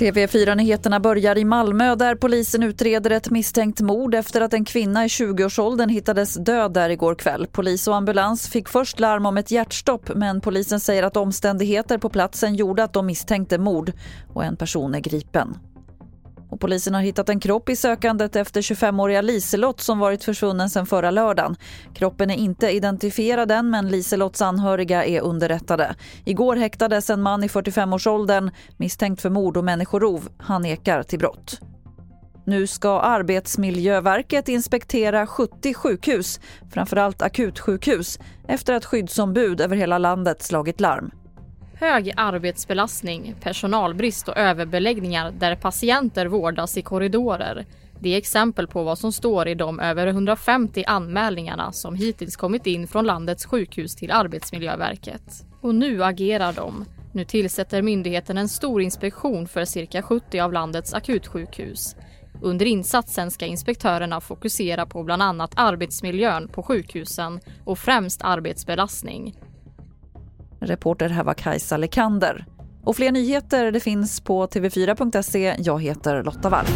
TV4-nyheterna börjar i Malmö där polisen utreder ett misstänkt mord efter att en kvinna i 20-årsåldern hittades död där igår kväll. Polis och ambulans fick först larm om ett hjärtstopp men polisen säger att omständigheter på platsen gjorde att de misstänkte mord och en person är gripen. Och polisen har hittat en kropp i sökandet efter 25-åriga Liselott som varit försvunnen sedan förra lördagen. Kroppen är inte identifierad än men Liselotts anhöriga är underrättade. Igår häktades en man i 45-årsåldern misstänkt för mord och människorov. Han nekar till brott. Nu ska Arbetsmiljöverket inspektera 70 sjukhus, framförallt akutsjukhus, efter att skyddsombud över hela landet slagit larm. Hög arbetsbelastning, personalbrist och överbeläggningar där patienter vårdas i korridorer. Det är exempel på vad som står i de över 150 anmälningarna som hittills kommit in från landets sjukhus till Arbetsmiljöverket. Och nu agerar de. Nu tillsätter myndigheten en stor inspektion för cirka 70 av landets akutsjukhus. Under insatsen ska inspektörerna fokusera på bland annat arbetsmiljön på sjukhusen och främst arbetsbelastning. Reporter här var Kajsa Lekander. Och fler nyheter det finns på tv4.se. Jag heter Lotta Wall.